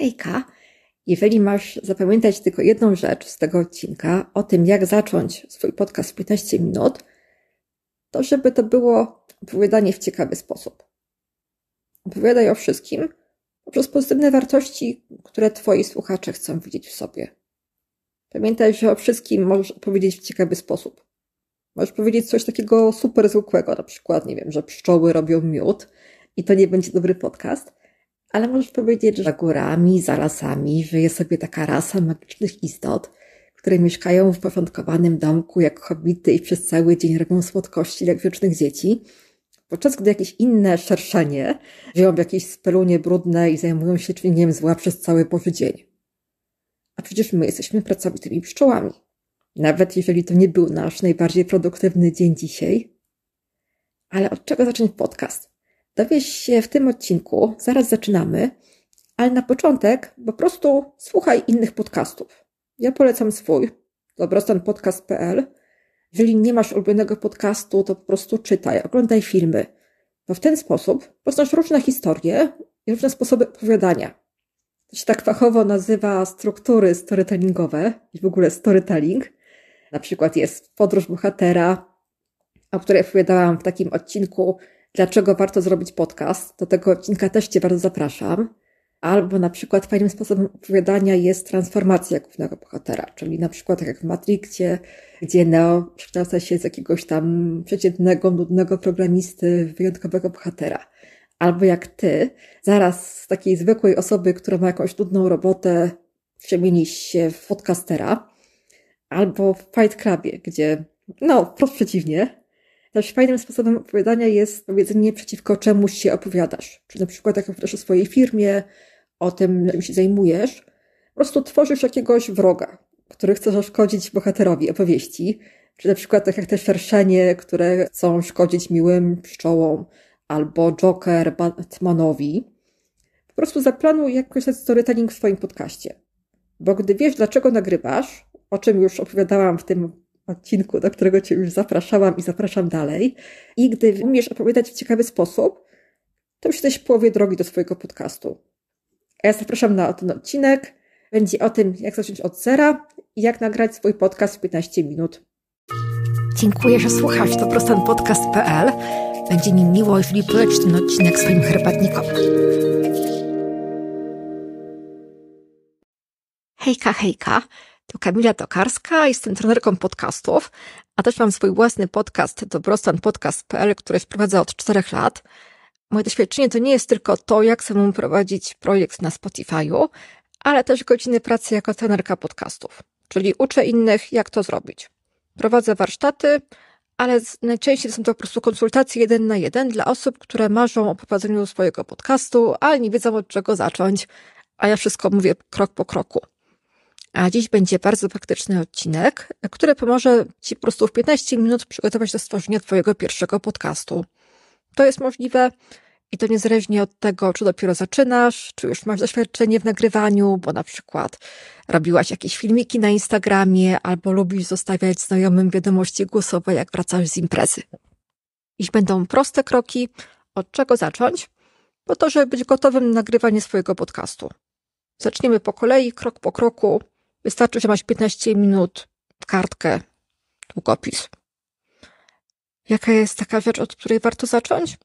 Hejka, jeżeli masz zapamiętać tylko jedną rzecz z tego odcinka o tym, jak zacząć swój podcast w 15 minut, to żeby to było opowiadanie w ciekawy sposób. Opowiadaj o wszystkim poprzez pozytywne wartości, które twoi słuchacze chcą widzieć w sobie. Pamiętaj, że o wszystkim możesz opowiedzieć w ciekawy sposób. Możesz powiedzieć coś takiego super zwykłego, na przykład, nie wiem, że pszczoły robią miód i to nie będzie dobry podcast, ale możesz powiedzieć, że za górami, za lasami żyje sobie taka rasa magicznych istot, które mieszkają w porządkowanym domku jak hobbity i przez cały dzień robią słodkości jak wiecznych dzieci, podczas gdy jakieś inne szerszenie żyją w jakiejś spelunie brudnej i zajmują się czynieniem zła przez cały Boży dzień. A przecież my jesteśmy pracowitymi pszczołami. Nawet jeżeli to nie był nasz najbardziej produktywny dzień dzisiaj. Ale od czego zacząć podcast? Dowiesz się w tym odcinku, zaraz zaczynamy, ale na początek po prostu słuchaj innych podcastów. Ja polecam swój, dobrostanpodcast.pl. Jeżeli nie masz ulubionego podcastu, to po prostu czytaj, oglądaj filmy. Bo w ten sposób poznasz różne historie i różne sposoby opowiadania. To się tak fachowo nazywa struktury storytellingowe i w ogóle storytelling. Na przykład jest podróż bohatera, o której opowiadałam w takim odcinku dlaczego warto zrobić podcast. Do tego odcinka też Cię bardzo zapraszam. Albo na przykład fajnym sposobem opowiadania jest transformacja głównego bohatera, czyli na przykład tak jak w Matrixie, gdzie Neo przekształca się z jakiegoś tam przeciętnego, nudnego programisty w wyjątkowego bohatera. Albo jak ty, zaraz z takiej zwykłej osoby, która ma jakąś nudną robotę, przemienisz się w podcastera. Albo w Fight Clubie, gdzie, no, wprost przeciwnie, też fajnym sposobem opowiadania jest powiedzenie przeciwko czemuś się opowiadasz. Czy na przykład jak opowiadasz o swojej firmie, o tym, czym się zajmujesz, po prostu tworzysz jakiegoś wroga, który chce zaszkodzić bohaterowi opowieści. Czy na przykład tak jak te szerszenie, które chcą szkodzić miłym pszczołom, albo Joker Batmanowi. Po prostu zaplanuj jakoś ten storytelling w swoim podcaście. Bo gdy wiesz, dlaczego nagrywasz, o czym już opowiadałam w tym odcinku, do którego Cię już zapraszałam i zapraszam dalej. I gdy umiesz opowiadać w ciekawy sposób, to już jesteś w połowie drogi do swojego podcastu. A ja zapraszam na ten odcinek. Będzie o tym, jak zacząć od zera i jak nagrać swój podcast w 15 minut. Dziękuję, że słuchasz. To prostanpodcast.pl. Będzie mi miło, jeżeli polecisz ten odcinek swoim herbatnikom. Hejka, hejka. To Kamila Tokarska, jestem trenerką podcastów, a też mam swój własny podcast dobrostanpodcast.pl, który wprowadza od czterech lat. Moje doświadczenie to nie jest tylko to, jak samemu prowadzić projekt na Spotify'u, ale też godziny pracy jako trenerka podcastów, czyli uczę innych, jak to zrobić. Prowadzę warsztaty, ale najczęściej są to po prostu konsultacje jeden na jeden dla osób, które marzą o prowadzeniu swojego podcastu, ale nie wiedzą od czego zacząć, a ja wszystko mówię krok po kroku. A dziś będzie bardzo praktyczny odcinek, który pomoże Ci po prostu w 15 minut przygotować do stworzenia Twojego pierwszego podcastu. To jest możliwe i to niezależnie od tego, czy dopiero zaczynasz, czy już masz doświadczenie w nagrywaniu, bo na przykład robiłaś jakieś filmiki na Instagramie, albo lubisz zostawiać znajomym wiadomości głosowe, jak wracasz z imprezy. Dziś będą proste kroki, od czego zacząć, po to, żeby być gotowym na nagrywanie swojego podcastu. Zaczniemy po kolei, krok po kroku, Wystarczy, że masz 15 minut, kartkę, długopis. Jaka jest taka rzecz, od której warto zacząć?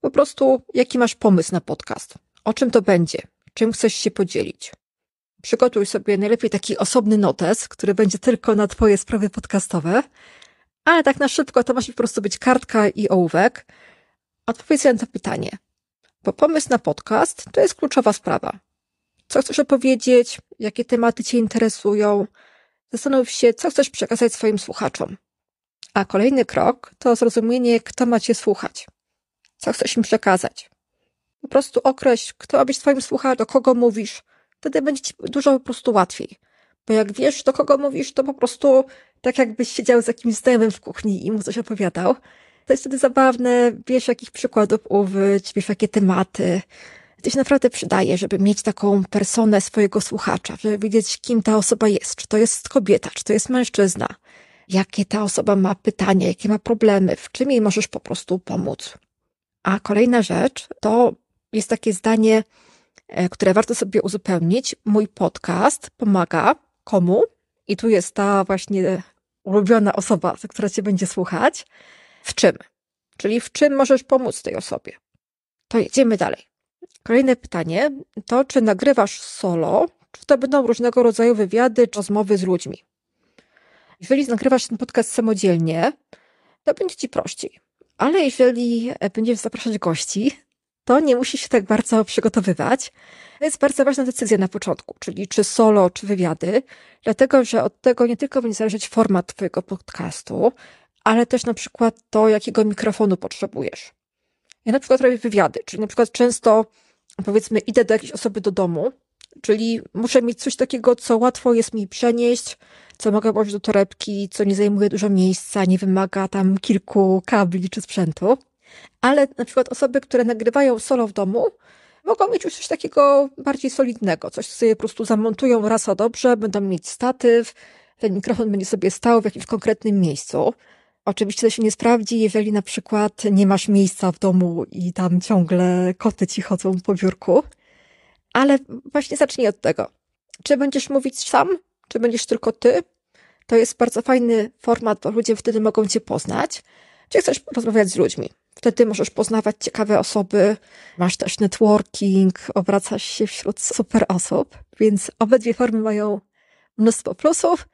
Po prostu, jaki masz pomysł na podcast? O czym to będzie? Czym chcesz się podzielić? Przygotuj sobie najlepiej taki osobny notes, który będzie tylko na Twoje sprawy podcastowe, ale tak na szybko to musi po prostu być kartka i ołówek. Odpowiedz na to pytanie. Bo pomysł na podcast to jest kluczowa sprawa. Co chcesz opowiedzieć? Jakie tematy Cię interesują? Zastanów się, co chcesz przekazać swoim słuchaczom. A kolejny krok to zrozumienie, kto ma Cię słuchać. Co chcesz im przekazać. Po prostu określ, kto ma być Twoim słuchaczem, do kogo mówisz. Wtedy będzie Ci dużo po prostu łatwiej. Bo jak wiesz, do kogo mówisz, to po prostu tak jakbyś siedział z jakimś znajomym w kuchni i mu coś opowiadał. To jest wtedy zabawne, wiesz jakich przykładów użyć, wiesz jakie tematy, to się naprawdę przydaje, żeby mieć taką personę swojego słuchacza, żeby wiedzieć, kim ta osoba jest. Czy to jest kobieta, czy to jest mężczyzna. Jakie ta osoba ma pytania, jakie ma problemy, w czym jej możesz po prostu pomóc. A kolejna rzecz to jest takie zdanie, e, które warto sobie uzupełnić. Mój podcast pomaga komu? I tu jest ta właśnie ulubiona osoba, która cię będzie słuchać. W czym? Czyli w czym możesz pomóc tej osobie? To jedziemy dalej. Kolejne pytanie to, czy nagrywasz solo, czy to będą różnego rodzaju wywiady, czy rozmowy z ludźmi. Jeżeli nagrywasz ten podcast samodzielnie, to będzie ci prościej. Ale jeżeli będziesz zapraszać gości, to nie musisz się tak bardzo przygotowywać. To jest bardzo ważna decyzja na początku, czyli czy solo, czy wywiady, dlatego że od tego nie tylko będzie zależeć format Twojego podcastu, ale też na przykład to, jakiego mikrofonu potrzebujesz. Ja na przykład robię wywiady, czyli na przykład często, powiedzmy, idę do jakiejś osoby do domu, czyli muszę mieć coś takiego, co łatwo jest mi przenieść, co mogę włożyć do torebki, co nie zajmuje dużo miejsca, nie wymaga tam kilku kabli czy sprzętu. Ale na przykład osoby, które nagrywają solo w domu, mogą mieć już coś takiego bardziej solidnego, coś, co sobie po prostu zamontują raz a dobrze, będą mieć statyw, ten mikrofon będzie sobie stał w jakimś konkretnym miejscu. Oczywiście to się nie sprawdzi, jeżeli na przykład nie masz miejsca w domu i tam ciągle koty ci chodzą po biurku. Ale właśnie zacznij od tego. Czy będziesz mówić sam, czy będziesz tylko ty? To jest bardzo fajny format, bo ludzie wtedy mogą cię poznać. Czy chcesz rozmawiać z ludźmi? Wtedy możesz poznawać ciekawe osoby, masz też networking, obracasz się wśród super osób, więc obydwie formy mają mnóstwo plusów.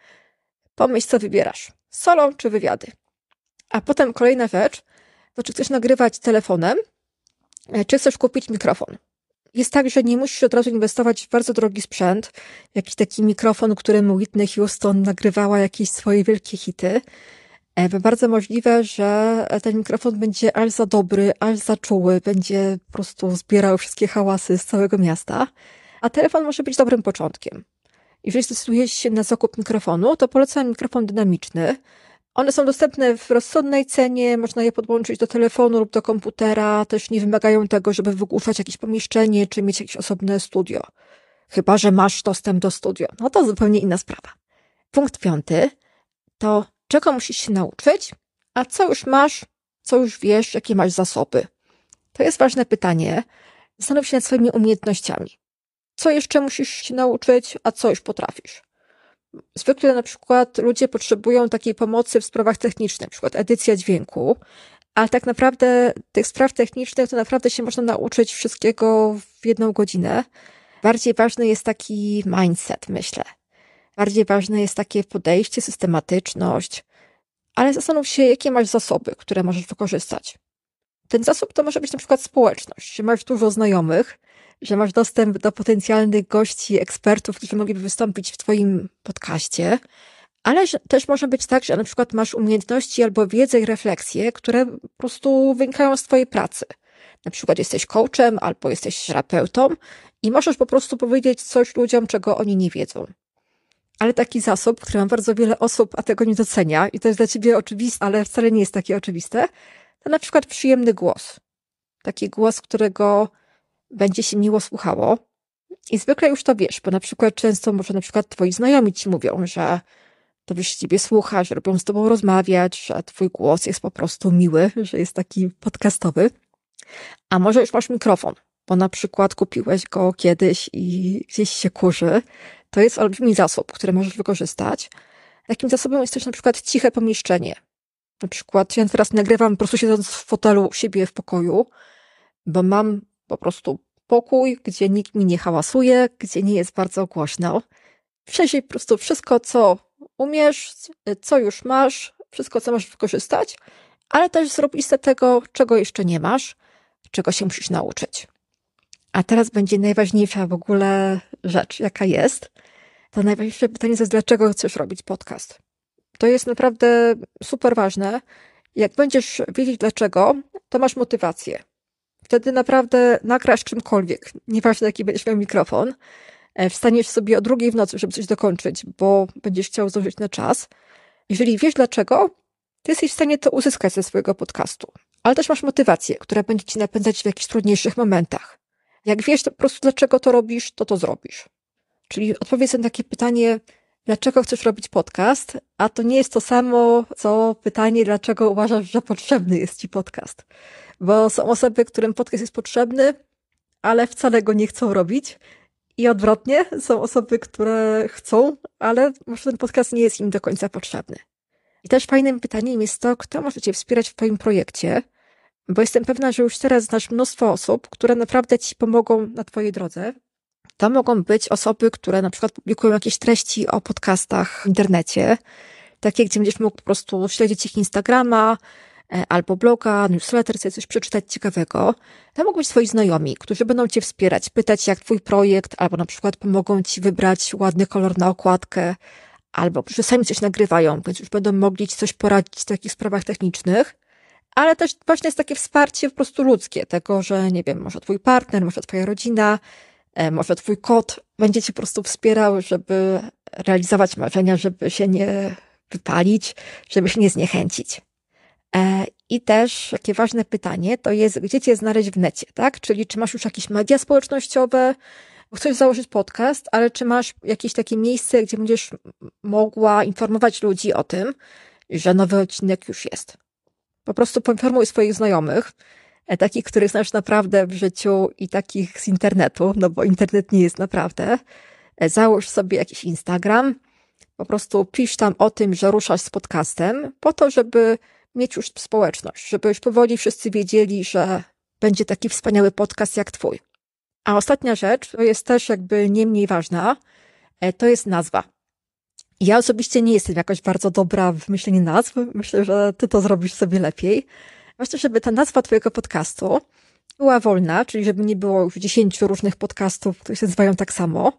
Pomyśl, co wybierasz. Solo czy wywiady. A potem kolejna rzecz, to czy chcesz nagrywać telefonem, e, czy chcesz kupić mikrofon. Jest tak, że nie musisz od razu inwestować w bardzo drogi sprzęt, jakiś taki mikrofon, którym Whitney Houston nagrywała jakieś swoje wielkie hity. E, bardzo możliwe, że ten mikrofon będzie aż za dobry, aż za czuły, będzie po prostu zbierał wszystkie hałasy z całego miasta, a telefon może być dobrym początkiem. Jeżeli zdecydujesz się na zakup mikrofonu, to polecam mikrofon dynamiczny, one są dostępne w rozsądnej cenie, można je podłączyć do telefonu lub do komputera, też nie wymagają tego, żeby wygłuszać jakieś pomieszczenie czy mieć jakieś osobne studio. Chyba, że masz dostęp do studio. No to zupełnie inna sprawa. Punkt piąty to czego musisz się nauczyć, a co już masz, co już wiesz, jakie masz zasoby. To jest ważne pytanie. Zastanów się nad swoimi umiejętnościami. Co jeszcze musisz się nauczyć, a co już potrafisz? Zwykle na przykład ludzie potrzebują takiej pomocy w sprawach technicznych, na przykład edycja dźwięku, ale tak naprawdę tych spraw technicznych to naprawdę się można nauczyć wszystkiego w jedną godzinę. Bardziej ważny jest taki mindset, myślę. Bardziej ważne jest takie podejście, systematyczność, ale zastanów się, jakie masz zasoby, które możesz wykorzystać. Ten zasób to może być na przykład społeczność, masz dużo znajomych, że masz dostęp do potencjalnych gości, ekspertów, którzy mogliby wystąpić w Twoim podcaście, ale też może być tak, że na przykład masz umiejętności albo wiedzę i refleksje, które po prostu wynikają z Twojej pracy. Na przykład jesteś coachem albo jesteś terapeutą i możesz po prostu powiedzieć coś ludziom, czego oni nie wiedzą. Ale taki zasób, który ma bardzo wiele osób, a tego nie docenia, i to jest dla ciebie oczywiste, ale wcale nie jest takie oczywiste, to na przykład przyjemny głos. Taki głos, którego będzie się miło słuchało. I zwykle już to wiesz, bo na przykład często może na przykład twoi znajomi ci mówią, że to wiesz, ciebie słucha, że robią z tobą rozmawiać, że twój głos jest po prostu miły, że jest taki podcastowy. A może już masz mikrofon, bo na przykład kupiłeś go kiedyś i gdzieś się kurzy. To jest olbrzymi zasób, który możesz wykorzystać. Takim zasobem jest też na przykład ciche pomieszczenie. Na przykład ja teraz nagrywam po prostu siedząc w fotelu u siebie w pokoju, bo mam po prostu pokój, gdzie nikt mi nie hałasuje, gdzie nie jest bardzo głośno. Przejrzyj po prostu wszystko, co umiesz, co już masz, wszystko, co możesz wykorzystać, ale też zrób listę tego, czego jeszcze nie masz, czego się musisz nauczyć. A teraz będzie najważniejsza w ogóle rzecz, jaka jest. To najważniejsze pytanie jest, dlaczego chcesz robić podcast? To jest naprawdę super ważne. Jak będziesz wiedzieć dlaczego, to masz motywację. Wtedy naprawdę nagrasz czymkolwiek, nieważne jaki będziesz miał mikrofon, e, wstaniesz sobie o drugiej w nocy, żeby coś dokończyć, bo będziesz chciał zdążyć na czas. Jeżeli wiesz dlaczego, ty jesteś w stanie to uzyskać ze swojego podcastu. Ale też masz motywację, która będzie ci napędzać w jakichś trudniejszych momentach. Jak wiesz po prostu dlaczego to robisz, to to zrobisz. Czyli odpowiedz na takie pytanie, dlaczego chcesz robić podcast, a to nie jest to samo, co pytanie, dlaczego uważasz, że potrzebny jest ci podcast. Bo są osoby, którym podcast jest potrzebny, ale wcale go nie chcą robić. I odwrotnie, są osoby, które chcą, ale może ten podcast nie jest im do końca potrzebny. I też fajnym pytaniem jest to, kto może Cię wspierać w Twoim projekcie, bo jestem pewna, że już teraz znasz mnóstwo osób, które naprawdę Ci pomogą na Twojej drodze. To mogą być osoby, które na przykład publikują jakieś treści o podcastach w internecie, takie, gdzie będziesz mógł po prostu śledzić ich Instagrama, e, albo bloga, newsletter, sobie coś przeczytać ciekawego. To mogą być twoi znajomi, którzy będą cię wspierać, pytać jak twój projekt, albo na przykład pomogą ci wybrać ładny kolor na okładkę, albo że sami coś nagrywają, więc już będą mogli ci coś poradzić w takich sprawach technicznych. Ale też właśnie jest takie wsparcie po prostu ludzkie, tego, że nie wiem, może twój partner, może twoja rodzina, może twój kot będzie cię po prostu wspierał, żeby realizować marzenia, żeby się nie wypalić, żeby się nie zniechęcić. E, I też takie ważne pytanie to jest, gdzie cię znaleźć w necie, tak? Czyli czy masz już jakieś media społecznościowe, chcesz założyć podcast, ale czy masz jakieś takie miejsce, gdzie będziesz mogła informować ludzi o tym, że nowy odcinek już jest. Po prostu poinformuj swoich znajomych, e, takich, których znasz naprawdę w życiu i takich z internetu, no bo internet nie jest naprawdę. E, załóż sobie jakiś Instagram, po prostu pisz tam o tym, że ruszasz z podcastem, po to, żeby mieć już społeczność, żeby już powoli wszyscy wiedzieli, że będzie taki wspaniały podcast jak twój. A ostatnia rzecz, to jest też jakby nie mniej ważna, e, to jest nazwa. Ja osobiście nie jestem jakoś bardzo dobra w myśleniu nazw. Myślę, że ty to zrobisz sobie lepiej. Właśnie, żeby ta nazwa twojego podcastu była wolna, czyli żeby nie było już dziesięciu różnych podcastów, które się nazywają tak samo,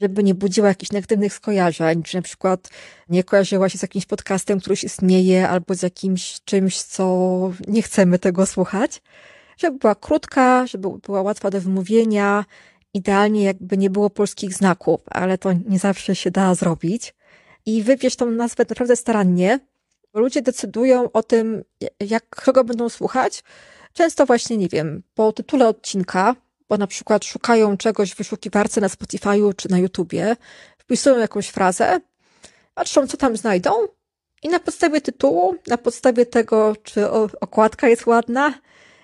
żeby nie budziła jakichś negatywnych skojarzeń, czy na przykład nie kojarzyła się z jakimś podcastem, który już istnieje, albo z jakimś czymś, co nie chcemy tego słuchać. Żeby była krótka, żeby była łatwa do wymówienia, idealnie jakby nie było polskich znaków, ale to nie zawsze się da zrobić. I wybierz tą nazwę naprawdę starannie, ludzie decydują o tym, jak kogo będą słuchać. Często właśnie, nie wiem, po tytule odcinka, bo na przykład szukają czegoś w wyszukiwarce na Spotify'u czy na YouTubie, wpisują jakąś frazę, patrzą, co tam znajdą i na podstawie tytułu, na podstawie tego, czy okładka jest ładna,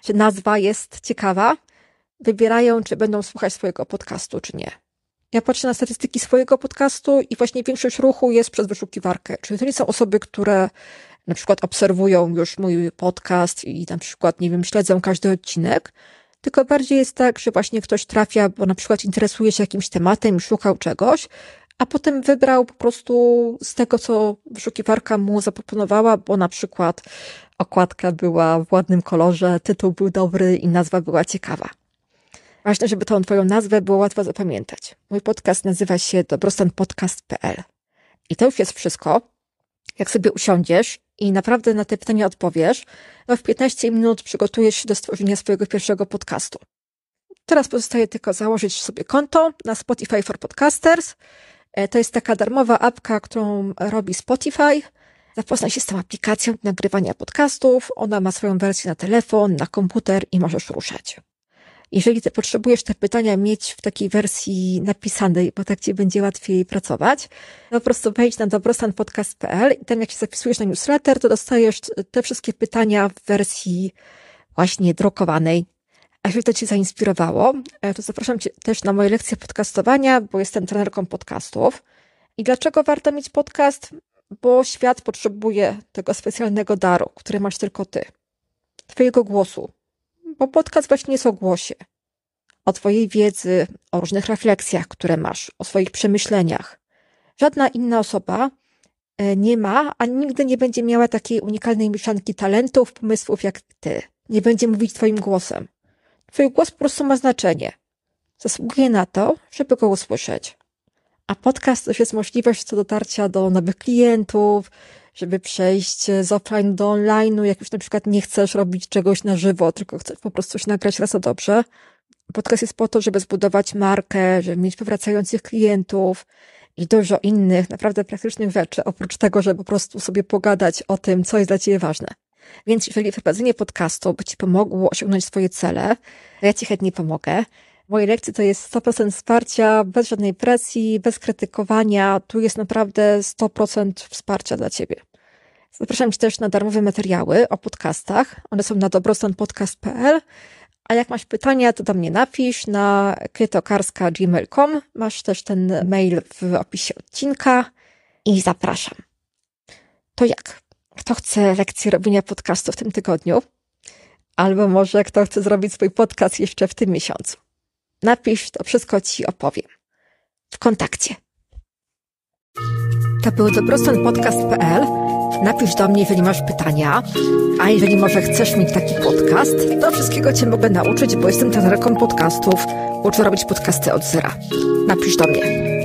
czy nazwa jest ciekawa, wybierają, czy będą słuchać swojego podcastu, czy nie. Ja patrzę na statystyki swojego podcastu i właśnie większość ruchu jest przez wyszukiwarkę. Czyli to nie są osoby, które na przykład obserwują już mój podcast i na przykład, nie wiem, śledzą każdy odcinek, tylko bardziej jest tak, że właśnie ktoś trafia, bo na przykład interesuje się jakimś tematem szukał czegoś, a potem wybrał po prostu z tego, co wyszukiwarka mu zaproponowała, bo na przykład okładka była w ładnym kolorze, tytuł był dobry i nazwa była ciekawa. Ważne, żeby tą twoją nazwę było łatwo zapamiętać. Mój podcast nazywa się dobrostanpodcast.pl. I to już jest wszystko. Jak sobie usiądziesz i naprawdę na te pytania odpowiesz, to w 15 minut przygotujesz się do stworzenia swojego pierwszego podcastu. Teraz pozostaje tylko założyć sobie konto na Spotify for Podcasters. E, to jest taka darmowa apka, którą robi Spotify. Zapoznaj się z tą aplikacją nagrywania podcastów. Ona ma swoją wersję na telefon, na komputer i możesz ruszać. Jeżeli ty potrzebujesz te pytania mieć w takiej wersji napisanej, bo tak ci będzie łatwiej pracować, po prostu wejdź na dobrostanpodcast.pl i tam jak się zapisujesz na newsletter, to dostajesz te wszystkie pytania w wersji właśnie drukowanej. A jeżeli to Cię zainspirowało, e, to zapraszam Cię też na moje lekcje podcastowania, bo jestem trenerką podcastów. I dlaczego warto mieć podcast? Bo świat potrzebuje tego specjalnego daru, który masz tylko Ty. Twojego głosu, bo podcast właśnie jest o głosie, o Twojej wiedzy, o różnych refleksjach, które masz, o swoich przemyśleniach. Żadna inna osoba e, nie ma, ani nigdy nie będzie miała takiej unikalnej mieszanki talentów, pomysłów jak Ty. Nie będzie mówić Twoim głosem. Twój głos po prostu ma znaczenie. Zasługuje na to, żeby go usłyszeć. A podcast to jest możliwość co dotarcia do nowych klientów, żeby przejść z offline do online'u, jak już na przykład nie chcesz robić czegoś na żywo, tylko chcesz po prostu coś nagrać raz dobrze. Podcast jest po to, żeby zbudować markę, żeby mieć powracających klientów i dużo innych naprawdę praktycznych rzeczy, oprócz tego, żeby po prostu sobie pogadać o tym, co jest dla Ciebie ważne. Więc jeżeli prowadzenie podcastu by Ci pomogło osiągnąć swoje cele, ja Ci chętnie pomogę. Moje lekcje to jest 100% wsparcia, bez żadnej presji, bez krytykowania. Tu jest naprawdę 100% wsparcia dla Ciebie. Zapraszam Cię też na darmowe materiały o podcastach. One są na dobrostanpodcast.pl. A jak masz pytania, to do mnie napisz na kytokarska.gmail.com. Masz też ten mail w opisie odcinka i zapraszam. To jak? Kto chce lekcję robienia podcastu w tym tygodniu? Albo może kto chce zrobić swój podcast jeszcze w tym miesiącu? Napisz, to wszystko ci opowiem. W kontakcie. To był dobrostanpodcast.pl. Napisz do mnie, jeżeli masz pytania, a jeżeli może chcesz mieć taki podcast, to wszystkiego Cię mogę nauczyć, bo jestem trenerką podcastów. Uczę robić podcasty od zera. Napisz do mnie.